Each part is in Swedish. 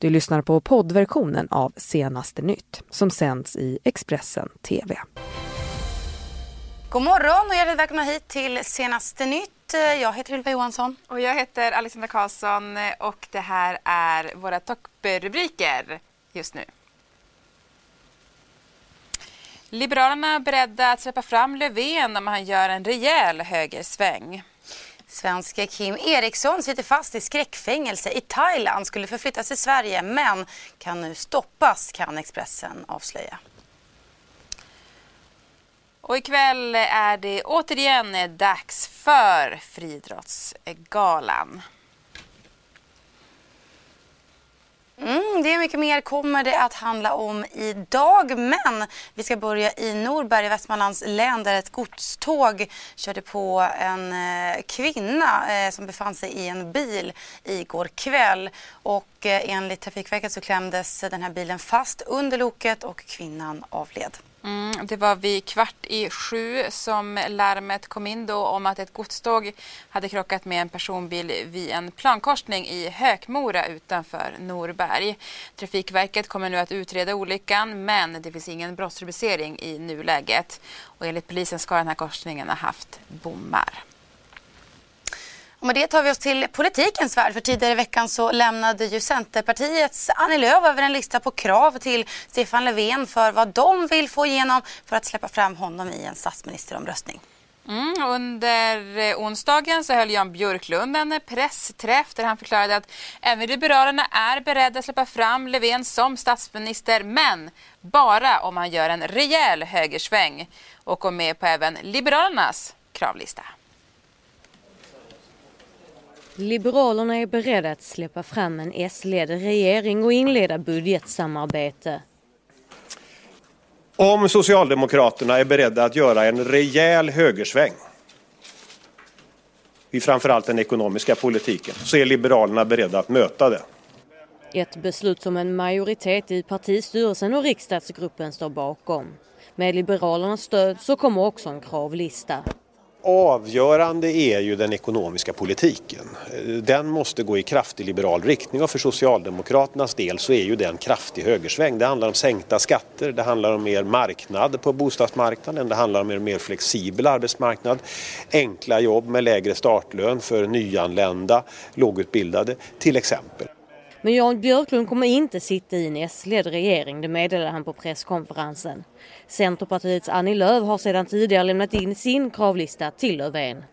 Du lyssnar på poddversionen av Senaste nytt som sänds i Expressen TV. God morgon och hjärtligt välkomna hit till Senaste nytt. Jag heter Ylva Johansson. Och jag heter Alexandra Karlsson och det här är våra topprubriker just nu. Liberalerna beredda att släppa fram Löfven om han gör en rejäl högersväng. Svenske Kim Eriksson sitter fast i skräckfängelse i Thailand, skulle förflyttas till Sverige men kan nu stoppas kan Expressen avslöja. Och ikväll är det återigen dags för Friidrottsgalan. Mm, det är mycket mer kommer det att handla om idag men vi ska börja i Norberg i Västmanlands län där ett godståg körde på en eh, kvinna eh, som befann sig i en bil igår kväll och eh, enligt Trafikverket så klämdes den här bilen fast under loket och kvinnan avled. Mm, det var vid kvart i sju som larmet kom in då om att ett godståg hade krockat med en personbil vid en plankorsning i Hökmora utanför Norberg. Trafikverket kommer nu att utreda olyckan men det finns ingen brottsrubricering i nuläget. Och enligt polisen ska den här korsningen ha haft bommar. Och med det tar vi oss till politikens värld. För tidigare i veckan så lämnade ju Centerpartiets Annie Lööf över en lista på krav till Stefan Löfven för vad de vill få igenom för att släppa fram honom i en statsministeromröstning. Mm, under eh, onsdagen så höll Jan Björklund en pressträff där han förklarade att även Liberalerna är beredda att släppa fram Löfven som statsminister men bara om han gör en rejäl högersväng och går med på även Liberalernas kravlista. Liberalerna är beredda att släppa fram en S-ledd regering och inleda budgetsamarbete. Om Socialdemokraterna är beredda att göra en rejäl högersväng i framförallt den ekonomiska politiken så är Liberalerna beredda att möta det. Ett beslut som en majoritet i partistyrelsen och riksdagsgruppen står bakom. Med Liberalernas stöd så kommer också en kravlista. Avgörande är ju den ekonomiska politiken. Den måste gå i kraftig liberal riktning och för Socialdemokraternas del så är ju den kraftig högersväng. Det handlar om sänkta skatter, det handlar om mer marknad på bostadsmarknaden, det handlar om en mer flexibel arbetsmarknad, enkla jobb med lägre startlön för nyanlända, lågutbildade till exempel. Men Jan Björklund kommer inte sitta i en S-ledd regering, det meddelade han på presskonferensen. Centerpartiets Annie Lööf har sedan tidigare lämnat in sin kravlista till Löfven.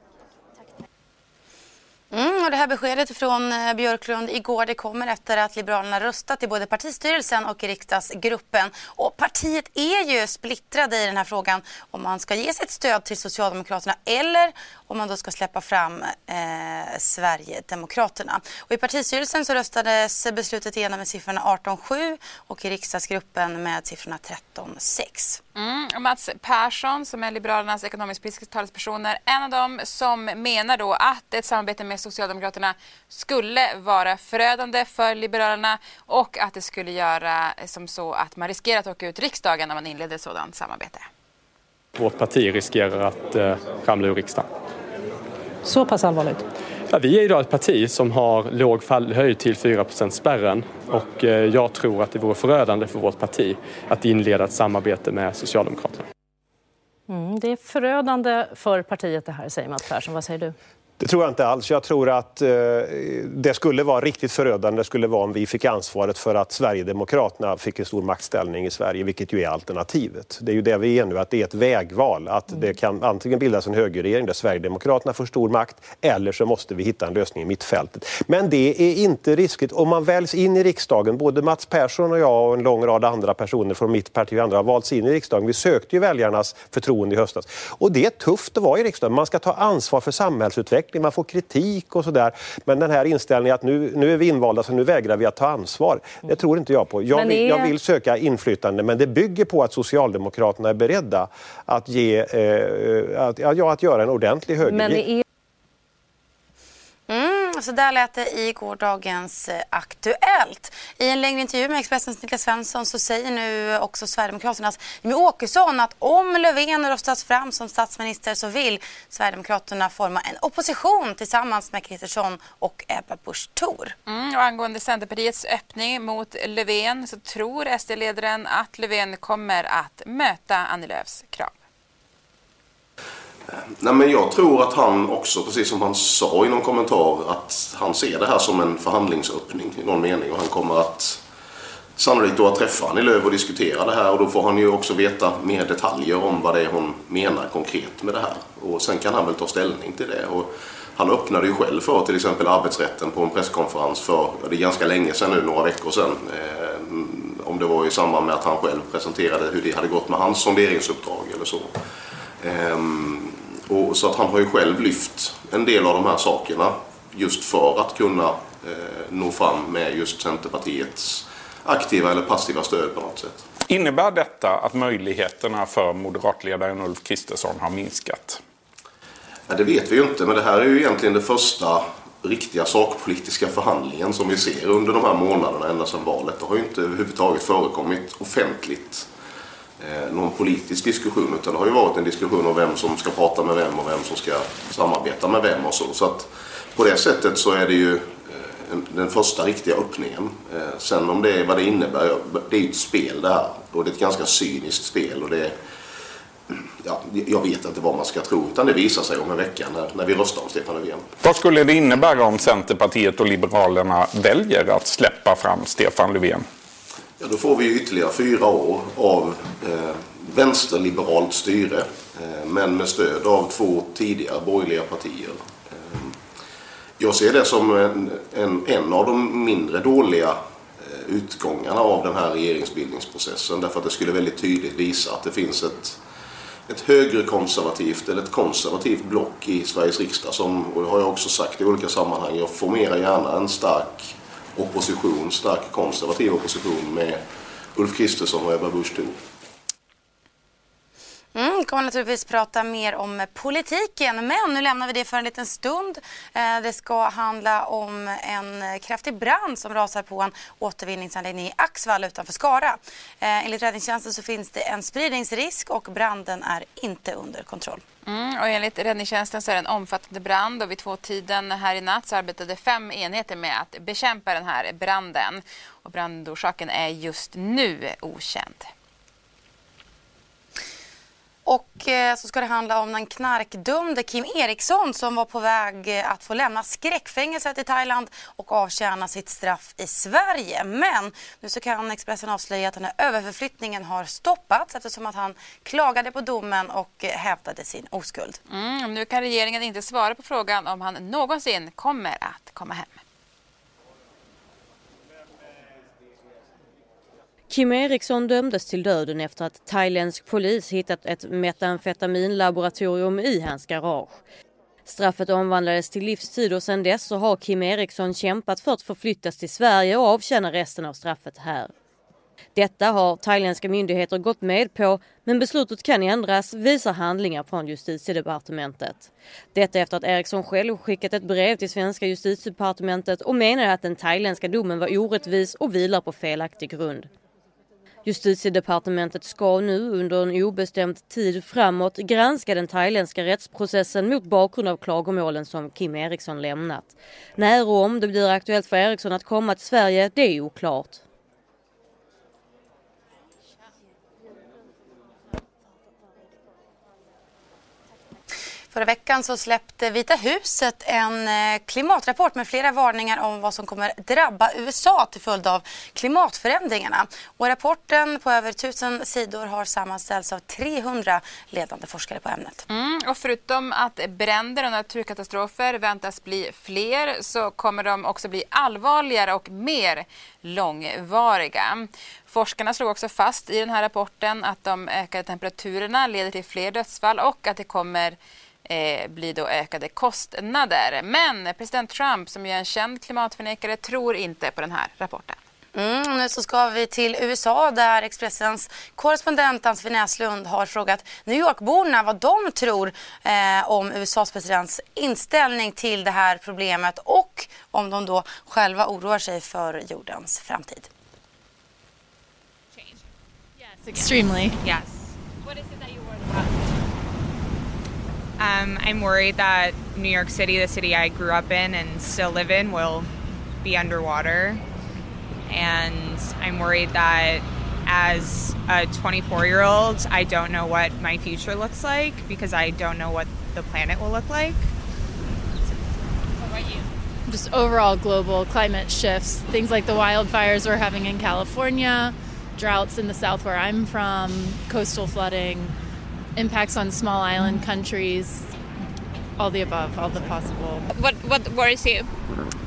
Mm, och det här beskedet från eh, Björklund igår det kommer efter att Liberalerna röstat i både partistyrelsen och i riksdagsgruppen. Och partiet är ju splittrade i den här frågan om man ska ge sitt stöd till Socialdemokraterna eller om man då ska släppa fram eh, Sverigedemokraterna. Och I partistyrelsen så röstades beslutet igenom med siffrorna 18-7 och i riksdagsgruppen med siffrorna 13-6. Mm, Mats Persson som är Liberalernas ekonomisk-politiska talesperson är en av dem som menar då att ett samarbete med Socialdemokraterna skulle vara förödande för Liberalerna och att det skulle göra som så att man riskerar att åka ut riksdagen när man inleder ett sådant samarbete. Vårt parti riskerar att eh, ramla ur riksdagen. Så pass allvarligt? Ja, vi är idag ett parti som har låg fallhöjd till 4% spärren och eh, jag tror att det vore förödande för vårt parti att inleda ett samarbete med Socialdemokraterna. Mm, det är förödande för partiet det här, säger Mats Persson. Vad säger du? Det tror jag inte alls. Jag tror att eh, det skulle vara riktigt förödande det skulle vara om vi fick ansvaret för att Sverigedemokraterna fick en stor maktställning i Sverige, vilket ju är alternativet. Det är ju det vi är nu, att det är ett vägval. Att det kan antingen bildas en högerregering där Sverigedemokraterna får stor makt eller så måste vi hitta en lösning i mittfältet. Men det är inte riskigt. Om man väljs in i riksdagen, både Mats Persson och jag och en lång rad andra personer från mitt parti och andra har valts in i riksdagen. Vi sökte ju väljarnas förtroende i höstas. Och det är tufft att vara i riksdagen. Man ska ta ansvar för samhällsutvecklingen utveckling, man får kritik och sådär. Men den här inställningen att nu, nu är vi invalda så nu vägrar vi att ta ansvar. Det tror inte jag på. Jag vill, är... jag vill söka inflytande men det bygger på att Socialdemokraterna är beredda att, ge, eh, att, ja, att göra en ordentlig högerregering. Så där lät det i gårdagens eh, Aktuellt. I en längre intervju med Expressens Niklas Svensson så säger nu också Sverigedemokraternas Jimmie Åkesson att om Löfven röstas fram som statsminister så vill Sverigedemokraterna forma en opposition tillsammans med Kristersson och Ebba Busch Thor. Mm, och angående Centerpartiets öppning mot Löfven så tror SD-ledaren att Löfven kommer att möta Annie Lööfs krav. Nej, men jag tror att han också, precis som han sa i någon kommentar, att han ser det här som en förhandlingsöppning i någon mening och han kommer att sannolikt då att träffa Annie Lööf och diskutera det här och då får han ju också veta mer detaljer om vad det är hon menar konkret med det här. Och sen kan han väl ta ställning till det. Och han öppnade ju själv för till exempel arbetsrätten på en presskonferens för, det är ganska länge sedan nu, några veckor sedan. Eh, om det var i samband med att han själv presenterade hur det hade gått med hans sonderingsuppdrag eller så. Eh, och, så att han har ju själv lyft en del av de här sakerna just för att kunna eh, nå fram med just Centerpartiets aktiva eller passiva stöd på något sätt. Innebär detta att möjligheterna för moderatledaren Ulf Kristersson har minskat? Ja, det vet vi ju inte, men det här är ju egentligen det första riktiga sakpolitiska förhandlingen som vi ser under de här månaderna ända sedan valet. Det har ju inte överhuvudtaget förekommit offentligt Eh, någon politisk diskussion utan det har ju varit en diskussion om vem som ska prata med vem och vem som ska samarbeta med vem och så. Så att på det sättet så är det ju eh, den första riktiga öppningen. Eh, sen om det är vad det innebär, det är ju ett spel det här och det är ett ganska cyniskt spel och det är, ja, jag vet inte vad man ska tro utan det visar sig om en vecka när, när vi röstar om Stefan Löfven. Vad skulle det innebära om Centerpartiet och Liberalerna väljer att släppa fram Stefan Löfven? Ja, då får vi ytterligare fyra år av eh, vänsterliberalt styre eh, men med stöd av två tidigare borgerliga partier. Eh, jag ser det som en, en, en av de mindre dåliga eh, utgångarna av den här regeringsbildningsprocessen därför att det skulle väldigt tydligt visa att det finns ett, ett högerkonservativt eller ett konservativt block i Sveriges riksdag som, och det har jag också sagt i olika sammanhang, jag formerar gärna en stark opposition, stark konservativ opposition med Ulf Kristersson och Ebba Busch Thor. Mm, kommer naturligtvis prata mer om politiken, men nu lämnar vi det för en liten stund. Eh, det ska handla om en kraftig brand som rasar på en återvinningsanläggning i Axvall utanför Skara. Eh, enligt räddningstjänsten så finns det en spridningsrisk och branden är inte under kontroll. Mm, och enligt räddningstjänsten så är det en omfattande brand och vid tvåtiden här i natt så arbetade fem enheter med att bekämpa den här branden. Och brandorsaken är just nu okänd. Och eh, så ska det handla om den knarkdömde Kim Eriksson som var på väg eh, att få lämna skräckfängelset i Thailand och avtjäna sitt straff i Sverige. Men nu så kan Expressen avslöja att den här överförflyttningen har stoppats eftersom att han klagade på domen och eh, hävdade sin oskuld. Mm, nu kan regeringen inte svara på frågan om han någonsin kommer att komma hem. Kim Eriksson dömdes till döden efter att thailändsk polis hittat ett metamfetaminlaboratorium i hans garage. Straffet omvandlades till livstid och sedan dess så har Kim Eriksson kämpat för att förflyttas till Sverige och avtjäna resten av straffet här. Detta har thailändska myndigheter gått med på men beslutet kan ändras visar handlingar från justitiedepartementet. Detta efter att Eriksson själv skickat ett brev till svenska justitiedepartementet och menar att den thailändska domen var orättvis och vilar på felaktig grund. Justitiedepartementet ska nu under en obestämd tid framåt granska den thailändska rättsprocessen mot bakgrund av klagomålen som Kim Eriksson lämnat. När och om det blir aktuellt för Eriksson att komma till Sverige, det är oklart. Förra veckan så släppte Vita huset en eh, klimatrapport med flera varningar om vad som kommer drabba USA till följd av klimatförändringarna. Och rapporten på över tusen sidor har sammanställts av 300 ledande forskare på ämnet. Mm, och förutom att bränder och naturkatastrofer väntas bli fler så kommer de också bli allvarligare och mer långvariga. Forskarna slog också fast i den här rapporten att de ökade temperaturerna leder till fler dödsfall och att det kommer eh, blir då ökade kostnader. Men president Trump, som är en känd klimatförnekare, tror inte på den här rapporten. Mm, nu så ska vi till USA där Expressens korrespondent Ann-Sofie Näslund har frågat New York-borna vad de tror eh, om USAs presidents inställning till det här problemet och om de då själva oroar sig för jordens framtid. Extremely. Yes. Um, I'm worried that New York City, the city I grew up in and still live in, will be underwater. And I'm worried that as a 24 year old, I don't know what my future looks like because I don't know what the planet will look like. What about you? Just overall global climate shifts, things like the wildfires we're having in California, droughts in the south where I'm from, coastal flooding, impacts on small island countries, all the above, all the possible. What what worries you?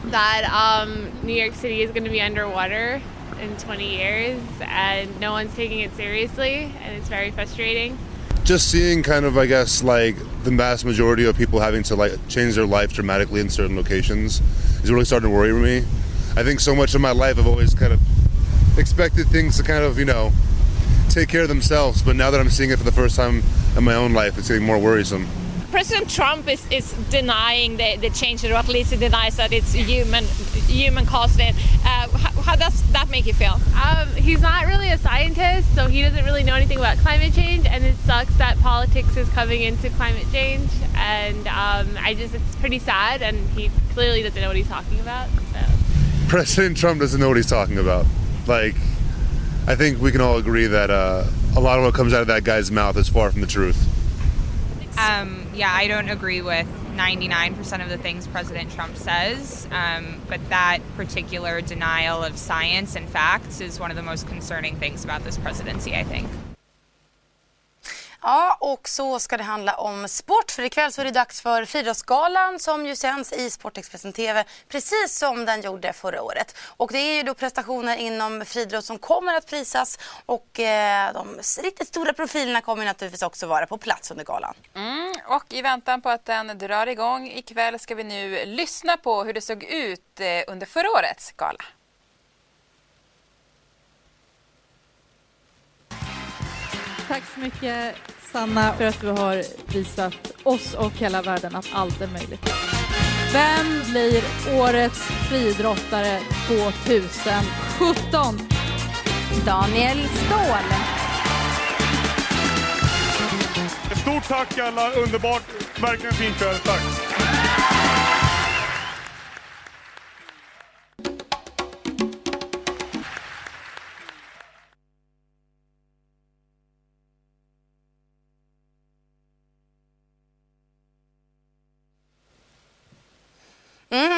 That um, New York City is going to be underwater in 20 years, and no one's taking it seriously, and it's very frustrating. just seeing kind of i guess like the vast majority of people having to like change their life dramatically in certain locations is really starting to worry me i think so much of my life i've always kind of expected things to kind of you know take care of themselves but now that i'm seeing it for the first time in my own life it's getting more worrisome President Trump is, is denying the, the change, or at least he denies that it's human human caused it. Uh, how, how does that make you feel? Um, he's not really a scientist, so he doesn't really know anything about climate change, and it sucks that politics is coming into climate change. And um, I just, it's pretty sad, and he clearly doesn't know what he's talking about. So. president trump doesn't know what he's talking about like i think we can all agree that uh, a lot of what comes out of that guy's mouth is far from the truth Um, yeah, I don't agree with 99% of the things President Trump says, um, but that particular denial of science and facts is one of the most concerning things about this presidency, I think. Ja, och så ska det handla om sport. För ikväll så är det dags för Friidrottsgalan som ju sänds i Sportexpressen TV precis som den gjorde förra året. Och det är ju då prestationer inom friidrott som kommer att prisas och eh, de riktigt stora profilerna kommer naturligtvis också vara på plats under galan. Mm, och i väntan på att den drar igång ikväll ska vi nu lyssna på hur det såg ut eh, under förra årets gala. Tack så mycket Sanna för att du har visat oss och hela världen att allt är möjligt. Vem blir årets friidrottare 2017? Daniel Ståhl. Stort tack alla, underbart, verkligen fin kväll, tack.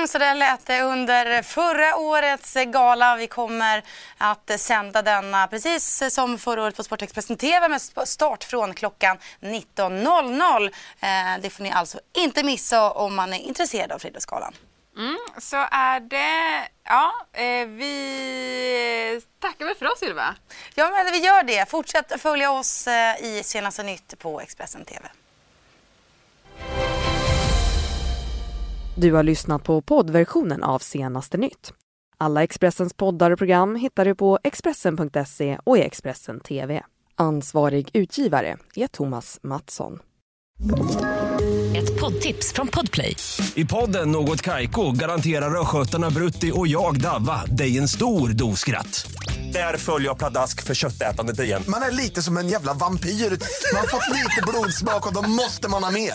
Mm, så där lät det under förra årets gala. Vi kommer att sända denna precis som förra året på Sportexpressen TV med start från klockan 19.00. Eh, det får ni alltså inte missa om man är intresserad av Friidrottsgalan. Mm, så är det... Ja, eh, vi tackar väl för oss Ylva? Ja, men vi gör det. Fortsätt följa oss eh, i Senaste nytt på Expressen TV. Du har lyssnat på poddversionen av Senaste nytt. Alla Expressens poddar och program hittar du på Expressen.se och i Expressen TV. Ansvarig utgivare är Thomas Mattsson. Ett poddtips från Podplay. I podden Något Kaiko garanterar östgötarna Brutti och jag, Davva, dig en stor dos skratt. Där följer jag pladask för köttätandet igen. Man är lite som en jävla vampyr. Man har fått lite blodsmak och då måste man ha mer.